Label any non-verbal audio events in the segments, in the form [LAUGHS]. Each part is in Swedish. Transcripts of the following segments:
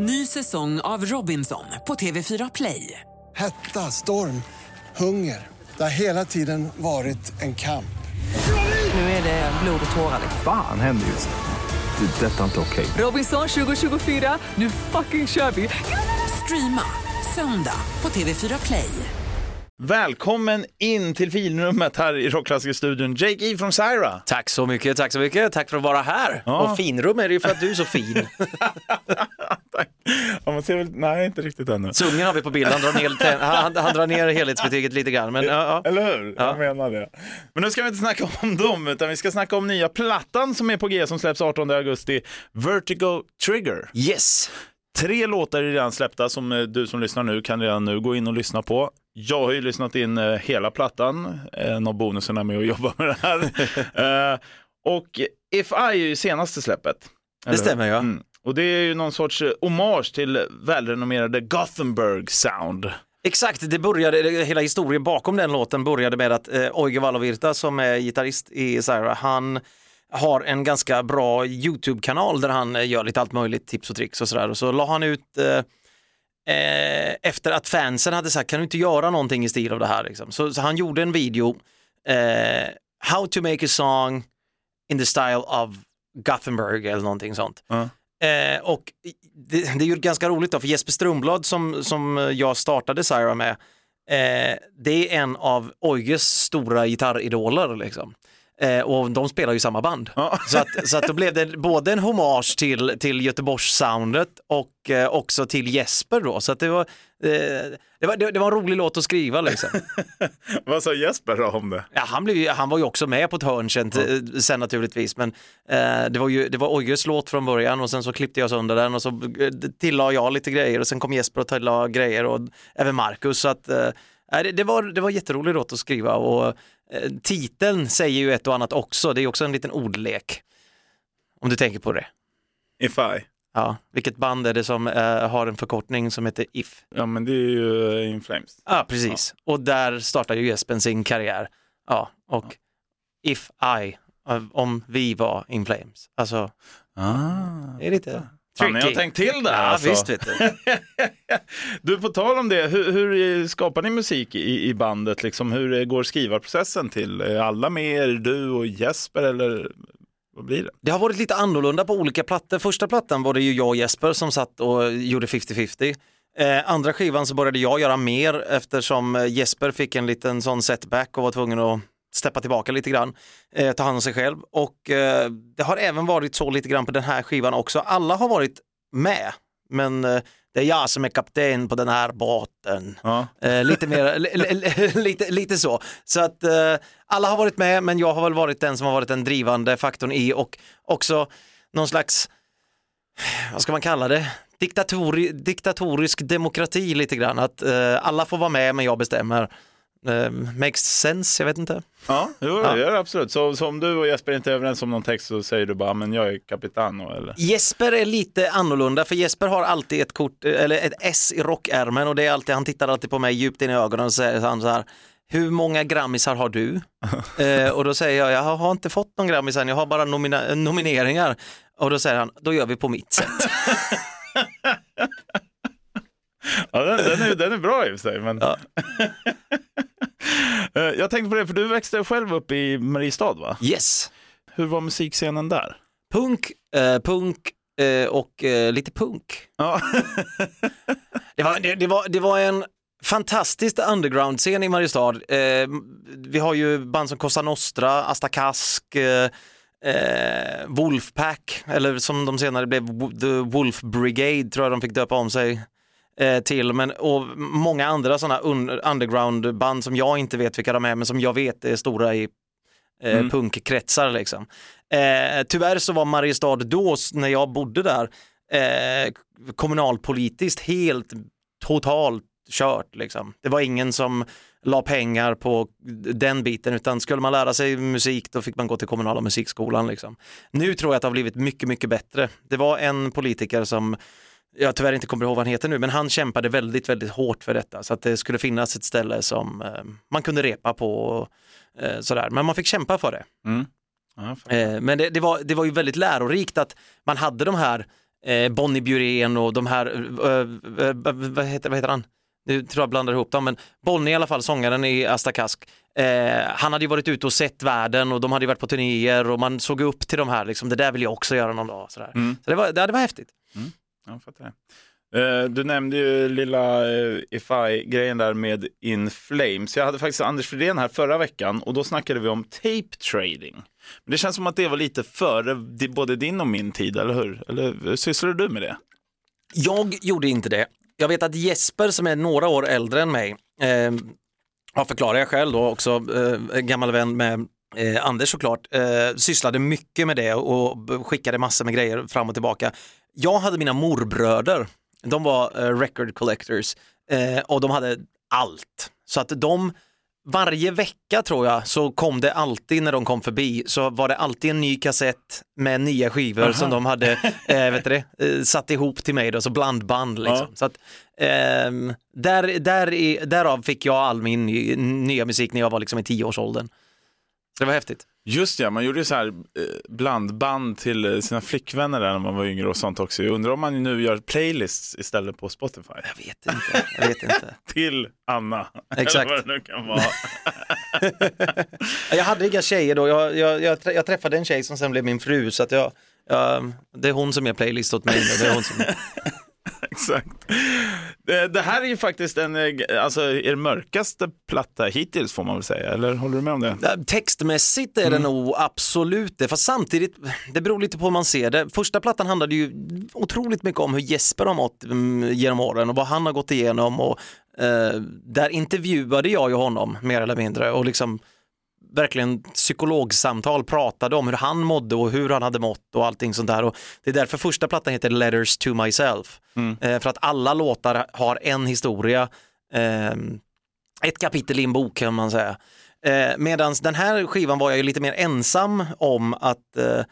Ny säsong av Robinson på TV4 Play. Hetta, storm, hunger. Det har hela tiden varit en kamp. Nu är det blod och tårar. Fan händer just nu. Det. är Detta är inte okej. Robinson 2024, nu fucking kör vi! Streama söndag på TV4 Play. Välkommen in till finrummet här i Rockklassikerstudion. Jake E från Syra. Tack så mycket, tack så mycket. Tack för att vara här. Ja. Och finrum är det ju för att du är så fin. [LAUGHS] [LAUGHS] Ja, man ser väl, nej, inte riktigt ännu. Sungen har vi på bild, han drar ner, han, han drar ner helhetsbetyget lite grann. Men, ja, ja. Eller hur? Ja. Jag menar det. Men nu ska vi inte snacka om dem, utan vi ska snacka om nya plattan som är på G som släpps 18 augusti, Vertigo Trigger. Yes! Tre låtar är redan släppta som eh, du som lyssnar nu kan redan nu gå in och lyssna på. Jag har ju lyssnat in eh, hela plattan, en av bonuserna med att jobba med det här. [LAUGHS] Eh, och If I är ju senaste släppet. hur? stämmer, ja. Mm. Och det är ju någon sorts eh, hommage till välrenommerade Gothenburg Sound. Exakt, det började, hela historien bakom den låten började med att eh, Oige Valovirta som är gitarrist i Syra, han har en ganska bra YouTube-kanal där han eh, gör lite allt möjligt, tips och tricks och sådär. Och så la han ut eh, eh, efter att fansen hade sagt, kan du inte göra någonting i stil av det här? Liksom? Så, så han gjorde en video, eh, How to make a song in the style of Gothenburg eller någonting sånt. Ja. Eh, och det, det är ju ganska roligt då, för Jesper Strömblad som, som jag startade Syra med, eh, det är en av Ojes stora gitarridoler. Liksom. Eh, och de spelar ju samma band. Ja. Så, att, så att då blev det både en hommage till, till Göteborgs-soundet och eh, också till Jesper då. Så att det var, eh, det, var, det, det var en rolig låt att skriva liksom. [LAUGHS] Vad sa Jesper då om det? Ja, han, blev, han var ju också med på ett hörn sen, eh, sen naturligtvis, men eh, det var ju det var Ojes låt från början och sen så klippte jag sönder den och så eh, tillade jag lite grejer och sen kom Jesper och tillade grejer och även Marcus. Så att, det, det, var, det var jätterolig låt att skriva och titeln säger ju ett och annat också, det är också en liten ordlek. Om du tänker på det. If I? Ja, vilket band är det som eh, har en förkortning som heter If? Ja, men det är ju eh, In Flames. Ja, precis. Och där startar ju Jesper sin karriär. Ja, och If I, eh, om vi var In Flames. Alltså, Ah. det är lite Fan, jag har tricky. tänkt till där Ja, alltså. visst vet du. [LAUGHS] Du, på tal om det, hur, hur skapar ni musik i, i bandet? Liksom, hur går skrivarprocessen till? Är alla med er, du och Jesper eller vad blir det? Det har varit lite annorlunda på olika plattor. Första plattan var det ju jag och Jesper som satt och gjorde 50-50. Eh, andra skivan så började jag göra mer eftersom eh, Jesper fick en liten sån setback och var tvungen att steppa tillbaka lite grann, eh, ta hand om sig själv. Och eh, det har även varit så lite grann på den här skivan också. Alla har varit med, men eh, det är jag som är kapten på den här båten. Ja. Eh, lite mer, [LAUGHS] li, li, li, lite, lite så. Så att eh, alla har varit med, men jag har väl varit den som har varit den drivande faktorn i och också någon slags, vad ska man kalla det, Diktatori, diktatorisk demokrati lite grann. Att eh, alla får vara med, men jag bestämmer. Eh, makes sense, jag vet inte. Ja, jo, Ja. det gör det absolut. Så, så om du och Jesper inte är överens om någon text så säger du bara, men jag är kapitano eller? Jesper är lite annorlunda för Jesper har alltid ett kort, eller ett S i rockärmen och det är alltid, han tittar alltid på mig djupt in i ögonen och säger han så här hur många grammisar har du? [LAUGHS] eh, och då säger jag, jag har inte fått någon grammis än, jag har bara nomina- nomineringar. Och då säger han, då gör vi på mitt sätt. [LAUGHS] Ja, den, den, är, den är bra i och för sig. Men... Ja. [LAUGHS] Eh, jag tänkte på det, för du växte själv upp i Mariestad va? Yes. Hur var musikscenen där? Punk, eh, punk eh, och eh, lite punk. Ja. [LAUGHS] Det var, det, det, var, det var en fantastisk underground-scen i Mariestad. Eh, vi har ju band som Cosa Nostra, Asta Kask, eh, Wolfpack, eller som de senare blev, The Wolf Brigade tror jag de fick döpa om sig eh, till. Men, och många andra sådana un- underground-band som jag inte vet vilka de är, men som jag vet är stora i eh, punkkretsar. Liksom. Eh, tyvärr så var Mariestad då, när jag bodde där, eh, kommunalpolitiskt helt totalt kört. Liksom. Det var ingen som la pengar på den biten utan skulle man lära sig musik då fick man gå till kommunala musikskolan. Liksom. Nu tror jag att det har blivit mycket, mycket bättre. Det var en politiker som jag tyvärr inte kommer ihåg vad han heter nu, men han kämpade väldigt, väldigt hårt för detta så att det skulle finnas ett ställe som eh, man kunde repa på och eh, sådär. Men man fick kämpa för det. Mm. Ja. Eh, men det, det, var, det var ju väldigt lärorikt att man hade de här eh, Bonnie Bjurén och de här, eh, eh, vad, heter, vad heter han? Nu tror jag blandar ihop dem, men Bonnie i alla fall, sångaren i Asta Kask, han hade ju varit ute och sett världen och de hade ju varit på turnéer och man såg upp till de här, liksom, det där vill jag också göra någon dag. Sådär. Så det var, det, det var häftigt. Jag fattar det. Eh, du nämnde ju lilla eh, Ify-grejen där med In Flames. Jag hade faktiskt Anders Fridén här förra veckan och då snackade vi om tape trading. Men det känns som att det var lite före både din och min tid, eller hur? Eller sysslar du med det? Jag gjorde inte det. Jag vet att Jesper som är några år äldre än mig, eh, ja, förklarar jag själv då också, eh, gammal vän med eh, Anders såklart, eh, sysslade mycket med det och skickade massor med grejer fram och tillbaka. Jag hade mina morbröder, de var eh, record collectors eh, och de hade allt. Så att de, varje vecka tror jag, så kom det alltid när de kom förbi, så var det alltid en ny kassett med nya skivor som de hade [LAUGHS] eh, vet du det, eh, satt ihop till mig, då, så blandband. Liksom. Ja. Så att, ehm, där, där i, därav fick jag all min ny, nya musik när jag var liksom i tioårsåldern. Så det var häftigt. Just ja, man gjorde ju så här eh, blandband till eh, sina flickvänner där när man var yngre och sånt också. Jag undrar om man nu gör playlists istället på Spotify. Jag vet inte. Jag vet inte. [LAUGHS] Till Anna. [LAUGHS] Exakt. Eller vad det nu kan vara. [LAUGHS] Jag hade inga tjejer då, jag, jag, jag, jag träffade en tjej som sen blev min fru så att jag, jag, det är hon som gör playlist åt mig. Det är hon som, Exakt. Det, här är ju faktiskt en, eh, alltså er mörkaste platta hittills får man väl säga, eller håller du med om det? Textmässigt är det nog absolut det, fast samtidigt, det beror lite på hur man ser det. Första plattan handlade ju otroligt mycket om hur Jesper har mått mm, genom åren och vad han har gått igenom och eh, där intervjuade jag ju honom mer eller mindre och liksom verkligen psykologsamtal pratade om hur han mådde och hur han hade mått och allting sånt där. Och det är därför första plattan heter Letters to myself. Eh, för att alla låtar har en historia, eh, ett kapitel i en bok kan man säga. Eh, Medan den här skivan var jag ju lite mer ensam om att eh,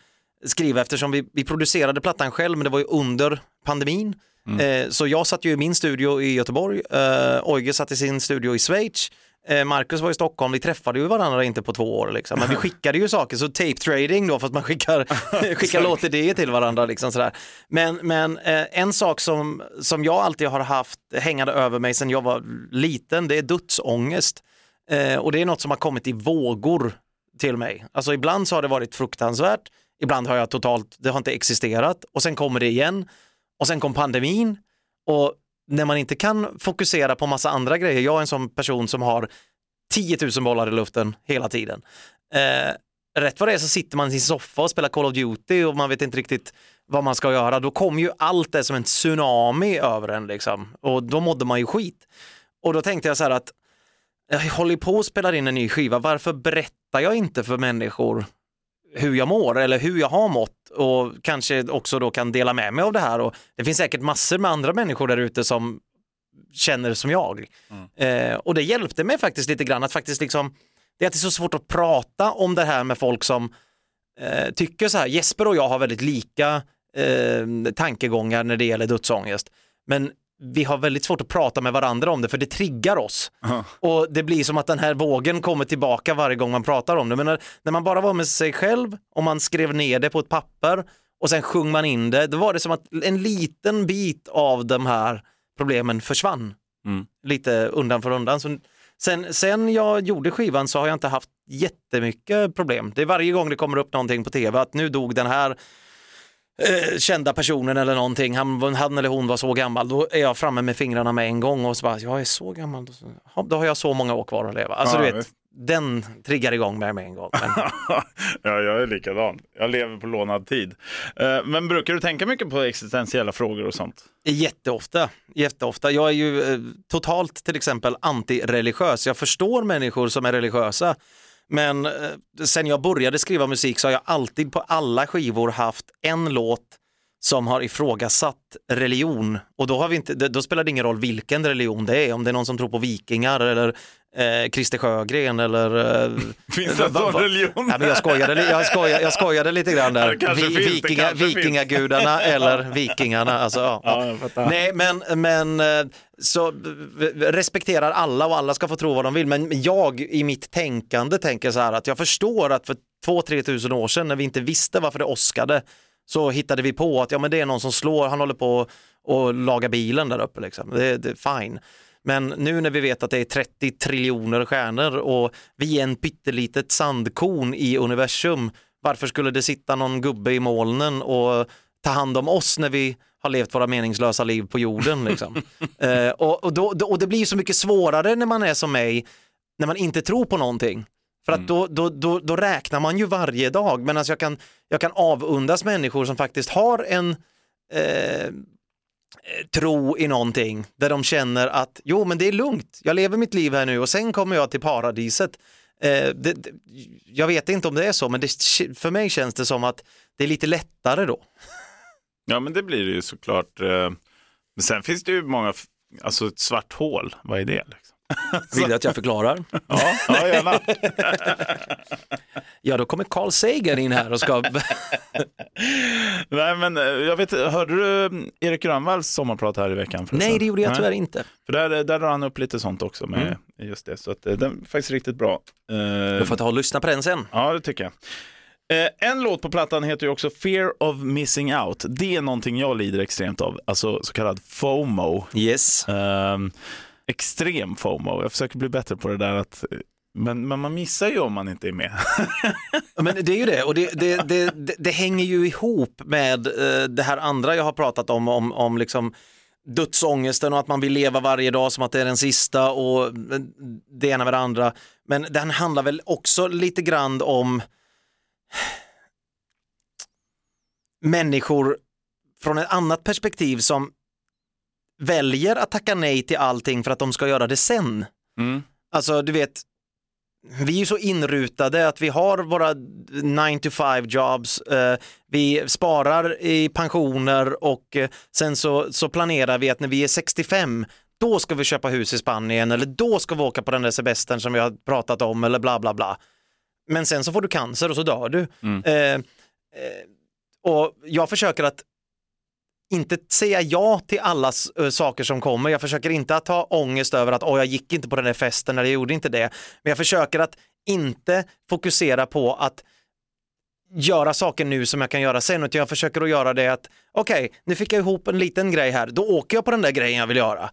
skriva eftersom vi, vi producerade plattan själv men det var ju under pandemin. Eh, så jag satt ju i min studio i Göteborg, eh, Oige satt i sin studio i Schweiz, Marcus var i Stockholm, vi träffade ju varandra inte på två år liksom. men vi [LAUGHS] skickade ju saker, så tape trading då för att man skickar, [LAUGHS] [LAUGHS] skickar låtidéer till varandra. Liksom sådär. Men, men eh, en sak som, som jag alltid har haft hängande över mig sedan jag var liten, det är dödsångest. Eh, och det är något som har kommit i vågor till mig. Alltså ibland så har det varit fruktansvärt, ibland har jag totalt, det har inte existerat och sen kommer det igen och sen kom pandemin och när man inte kan fokusera på massa andra grejer, jag är en sån person som har 10 000 bollar i luften hela tiden. Eh, rätt vad det är så sitter man i sin soffa och spelar Call of Duty och man vet inte riktigt vad man ska göra. Då kommer ju allt det som en tsunami över en liksom och då mådde man ju skit. Och då tänkte jag så här att jag håller på och spelar in en ny skiva, varför berättar jag inte för människor hur jag mår eller hur jag har mått och kanske också då kan dela med mig av det här och det finns säkert massor med andra människor där ute som känner som jag. Eh, och det hjälpte mig faktiskt lite grann att faktiskt liksom, det är alltid så svårt att prata om det här med folk som eh, tycker så här, Jesper och jag har väldigt lika eh, tankegångar när det gäller dödsångest. Men vi har väldigt svårt att prata med varandra om det för det triggar oss. Och det blir som att den här vågen kommer tillbaka varje gång man pratar om det. Men när, när man bara var med sig själv och man skrev ner det på ett papper och sen sjöng man in det, då var det som att en liten bit av de här problemen försvann. Lite undan för undan. Så sen, sen jag gjorde skivan så har jag inte haft jättemycket problem. Det är varje gång det kommer upp någonting på tv att nu dog den här eh, kända personen eller någonting, han, han eller hon var så gammal, då är jag framme med fingrarna med en gång och så bara, jag är så gammal, då, har jag så många år kvar att leva. Alltså Ja, du vet, visst. den triggar igång mig med en gång. Men, [LAUGHS] ja, jag är likadan. Jag lever på lånad tid. Eh, Men brukar du tänka mycket på existentiella frågor och sånt? Jätteofta, jätteofta. Jag är ju eh, totalt till exempel antireligiös. Jag förstår människor som är religiösa. Men eh, sen jag började skriva musik så har jag alltid på alla skivor haft en låt som har ifrågasatt religion. Och då, har vi inte, då spelar det ingen roll vilken religion det är, om det är någon som tror på vikingar eller eh, Christer Sjögren eller... Eh, [LAUGHS] Finns det va- religion? Ja, men jag, skojade, jag, skojade, jag skojade lite grann där. [LAUGHS] Kanske finns vikinga, vikingagudarna [LAUGHS] eller vikingarna. Alltså, ja. Ja. Nej, men, men eh, så v- respekterar alla och alla ska få tro vad de vill. Men jag i mitt tänkande tänker så här att jag förstår att för två, tre tusen år sedan när vi inte visste varför det åskade, så hittade vi på att ja, men det är någon som slår, han håller på och lagar bilen där uppe. Liksom. Det, det är fine. Men nu när vi vet att det är 30 triljoner stjärnor och vi är en pyttelitet sandkorn i universum, varför skulle det sitta någon gubbe i molnen och ta hand om oss när vi har levt våra meningslösa liv på jorden? Liksom? [LAUGHS] eh, och, och, då, och det blir så mycket svårare när man är som mig, när man inte tror på någonting. För att då, då, då, då räknar man ju varje dag, men alltså jag, kan, jag kan avundas människor som faktiskt har en eh, Eh, tro i någonting där de känner att jo men det är lugnt, jag lever mitt liv här nu och sen kommer jag till paradiset. Eh, det, det, jag vet inte om det är så men det, för mig känns det som att det är lite lättare då. [LAUGHS] Ja men det blir det ju såklart. Eh, men sen finns det ju många, alltså ett svart hål, vad är det? Liksom? [LAUGHS] Vill du att jag förklarar? [LAUGHS] Ja, ja gärna. [LAUGHS] Ja, då kommer Carl Sagan in här och ska... Nej men eh, jag vet, hörde du mm, Erik Grönvalls sommarprat här i veckan? förresten? Nej, det gjorde jag Nej. tyvärr inte. För där, där drar han upp lite sånt också med just det. Så att, eh, den är faktiskt riktigt bra. Eh, Du får ta och lyssna på den sen. Ja, det tycker jag. Eh, en låt på plattan heter ju också Fear of missing out. Det är någonting jag lider extremt av, alltså så kallad FOMO. Yes. Ehm, extrem FOMO. Jag försöker bli bättre på det där att eh, men, men man missar ju om man inte är med. [LAUGHS] Men det är ju det, och det, det, det, det, det hänger ju ihop med eh, det här andra jag har pratat om, om, om liksom dödsångesten och att man vill leva varje dag som att det är den sista och eh, det ena med det andra. Men den handlar väl också lite grann om [SIGHS] människor från ett annat perspektiv som väljer att tacka nej till allting för att de ska göra det sen. Mm. Alltså du vet, vi är ju så inrutade att vi har våra 9 to 5 jobs, eh, vi sparar i pensioner och eh, sen så, så planerar vi att när vi är 65 då ska vi köpa hus i Spanien eller då ska vi åka på den där semestern som vi har pratat om eller bla bla bla. Men sen så får du cancer och så dör du. Eh, eh, och jag försöker att inte säga ja till alla ö, saker som kommer. Jag försöker inte att ha ångest över att åh, jag gick inte på den där festen eller jag gjorde inte det. Men jag försöker att inte fokusera på att göra saker nu som jag kan göra sen, utan jag försöker att göra det att okej, nu fick jag ihop en liten grej här, då åker jag på den där grejen jag vill göra.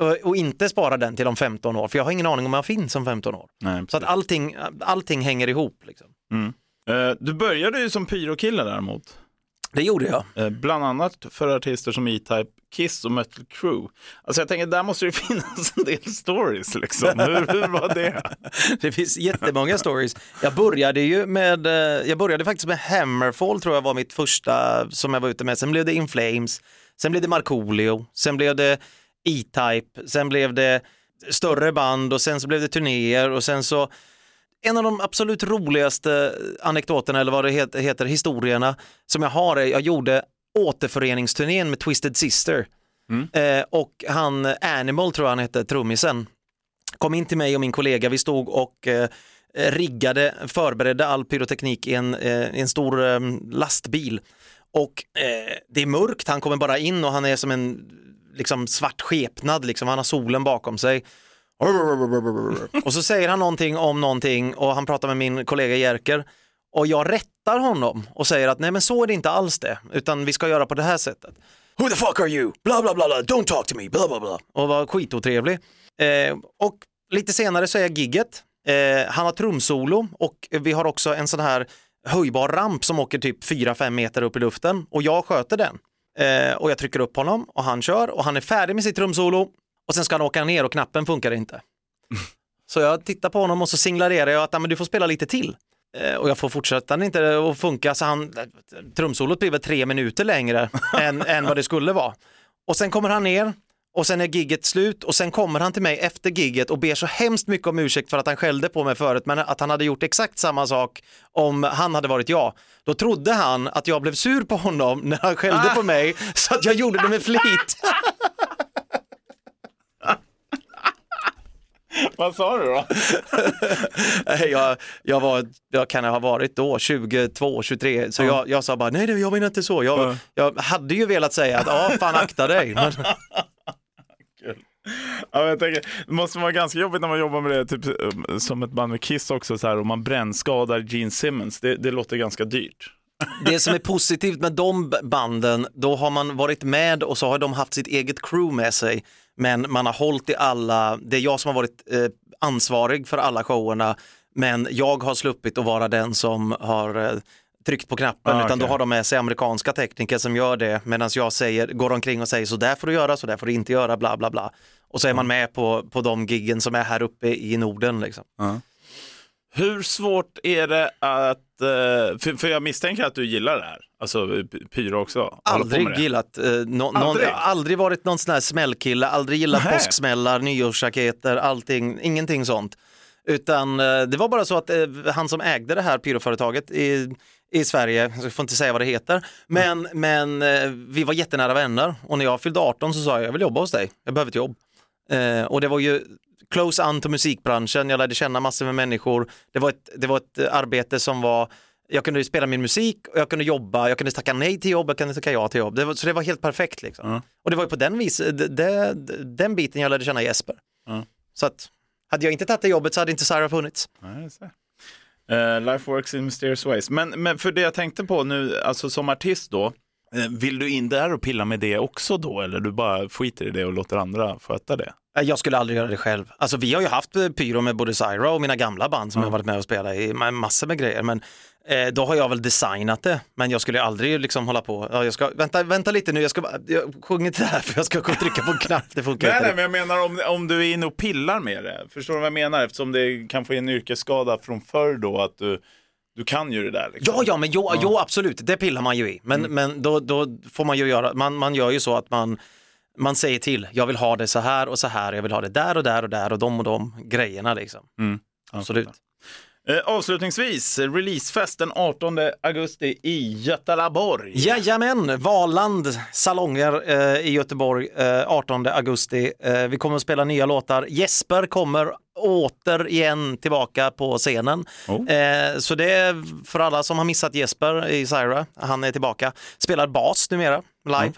Och, och inte spara den till om 15 år, för jag har ingen aning om jag finns om 15 år. Nej, Så att allting, allting hänger ihop. Liksom. Eh, du började ju som pyrokille däremot. Det gjorde jag. Eh, bland annat för artister som E-Type, Kiss och Metal Crew. Alltså jag tänker, där måste det [LAUGHS] finnas en del stories liksom. Hur, hur var det? [LAUGHS] Det finns jättemånga stories. Jag började ju med, eh, jag började faktiskt med Hammerfall tror jag var mitt första som jag var ute med. Sen blev det In Flames, sen blev det Markoolio, sen blev det E-Type, sen blev det större band och sen så blev det turnéer och sen så en av de absolut roligaste anekdoterna eller vad det heter, historierna som jag har är jag gjorde återföreningsturnén med Twisted Sister. Eh, och han Animal tror jag han hette, trummisen, kom in till mig och min kollega, vi stod och eh, riggade, förberedde all pyroteknik i en, eh, en stor eh, lastbil. Och eh, det är mörkt, han kommer bara in och han är som en liksom, svart skepnad, liksom. han har solen bakom sig. [LAUGHS] Och så säger han någonting om någonting och han pratar med min kollega Jerker och jag rättar honom och säger att nej men så är det inte alls det, utan vi ska göra på det här sättet. Who the fuck are you? Bla bla bla, bla. don't talk to me, bla bla bla. Och var skitotrevlig. Eh, och lite senare så är gigget, eh, han har trumsolo och vi har också en sån här höjbar ramp som åker typ 4-5 meter upp i luften och jag sköter den. Eh, och jag trycker upp honom och han kör och han är färdig med sitt trumsolo och sen ska han åka ner och knappen funkar inte. [LAUGHS] Så jag tittar på honom och så signalerar jag att "Ja, men du får spela lite till. Eh, och jag får fortsätta inte att funka så han, trumsolot blir väl tre minuter längre [LAUGHS] än, än vad det skulle vara. Och sen kommer han ner och sen är gigget slut och sen kommer han till mig efter gigget och ber så hemskt mycket om ursäkt för att han skällde på mig förut men att han hade gjort exakt samma sak om han hade varit jag. Då trodde han att jag blev sur på honom när han skällde [LAUGHS] på mig så att jag gjorde det med flit. Vad sa du då? [LAUGHS] Jag, jag var, jag kan ha varit då 22, 23, så jag, jag sa bara nej, nej jag menar inte så. Jag, jag hade ju velat säga att ja, fan akta dig. [LAUGHS] Men, Ja, jag tänker, det måste vara ganska jobbigt när man jobbar med det, typ, um, som ett band med Kiss också, så här, och man brännskadar Gene Simmons. Det, det låter ganska dyrt. [LAUGHS] det som är positivt med de banden, då har man varit med och så har de haft sitt eget crew med sig. Men man har hållit i alla, det är jag som har varit eh, ansvarig för alla showerna, men jag har sluppit att vara den som har eh, tryckt på knappen, Ah, utan då okej. har de med sig amerikanska tekniker som gör det, medan jag säger, går omkring och säger så där får du göra, så där får du inte göra, bla bla bla. Och så är man med på, på de giggen som är här uppe i Norden. Liksom. Hur svårt är det att, eh, för, för jag misstänker att du gillar det här, alltså pyro också. Aldrig gillat, eh, nå- någon, Aldrig? aldrig varit någon sån här smällkille, aldrig gillat Nähä. påsksmällar, nyårsraketer, allting, ingenting sånt. Utan eh, det var bara så att eh, han som ägde det här pyroföretaget i, i Sverige, jag får inte säga vad det heter, men, men eh, vi var jättenära vänner och när jag fyllde 18 så sa jag, jag vill jobba hos dig, jag behöver ett jobb. Eh, och det var ju close an till musikbranschen, jag lärde känna massor med människor. Det var ett, det var ett eh, arbete som var, jag kunde spela min musik och jag kunde jobba, jag kunde tacka nej till jobb, jag kunde tacka ja till jobb. Det var, så det var helt perfekt. Liksom. Ja. Och det var ju på den, vis, det, det, den biten jag lärde känna Jesper. Ja. Så att, hade jag inte tagit det jobbet så hade inte Sarah funnits. Nej. Eh, life works in mysterious ways. Men, men för det jag tänkte på nu, alltså som artist då, eh, vill du in där och pilla med det också då? Eller du bara skiter i det och låter andra sköta det? Eh, Jag skulle aldrig göra det själv. Alltså vi har ju haft eh, pyro med både Syra och mina gamla band som jag har varit med och spelat i ma- massor med grejer. Men eh, då har jag väl designat det. Men jag skulle aldrig liksom hålla på. Ja, jag ska, vänta, vänta lite nu, jag ska jag sjunger inte det här för jag ska gå och trycka på en knapp. Det funkar [LAUGHS] Nej, inte. nej, men jag menar om, om du är inne och pillar med det. Förstår du vad jag menar? Eftersom det kan få en yrkesskada från förr då, att du, du kan ju det där. Liksom. Ja, ja, men jo, jo absolut, det pillar man ju i. Men, men då, då får man ju göra, man, man gör ju så att man, man säger till, jag vill ha det så här och så här, jag vill ha det där och där och där och de och de grejerna liksom. Absolut. Eh, avslutningsvis, releasefest den 18 augusti i Götalaborg. Jajamän, Valand salonger eh, i Göteborg eh, 18 augusti. Eh, vi kommer att spela nya låtar. Jesper kommer återigen tillbaka på scenen. Oh. Eh, så det är för alla som har missat Jesper i Syra, han är tillbaka. Spelar bas numera, live,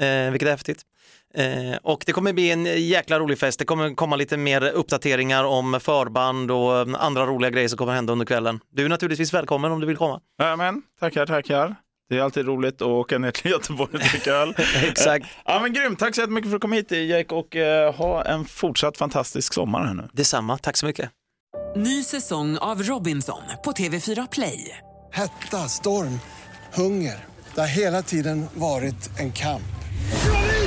eh, vilket är häftigt. Eh, och det kommer bli en jäkla rolig fest. Det kommer komma lite mer uppdateringar om förband och eh, andra roliga grejer som kommer hända under kvällen. Du är naturligtvis välkommen om du vill komma. Jajamän, tackar, tackar. Det är alltid roligt att åka ner till [LAUGHS] Göteborg och dricka öl. [LAUGHS] Exakt. Ja men grymt, tack så jättemycket för att du kom hit Jake och eh, ha en fortsatt fantastisk sommar här nu. Detsamma, tack så mycket. Ny säsong av Robinson på TV4 Play. Hetta, storm, hunger. Det har hela tiden varit en kamp.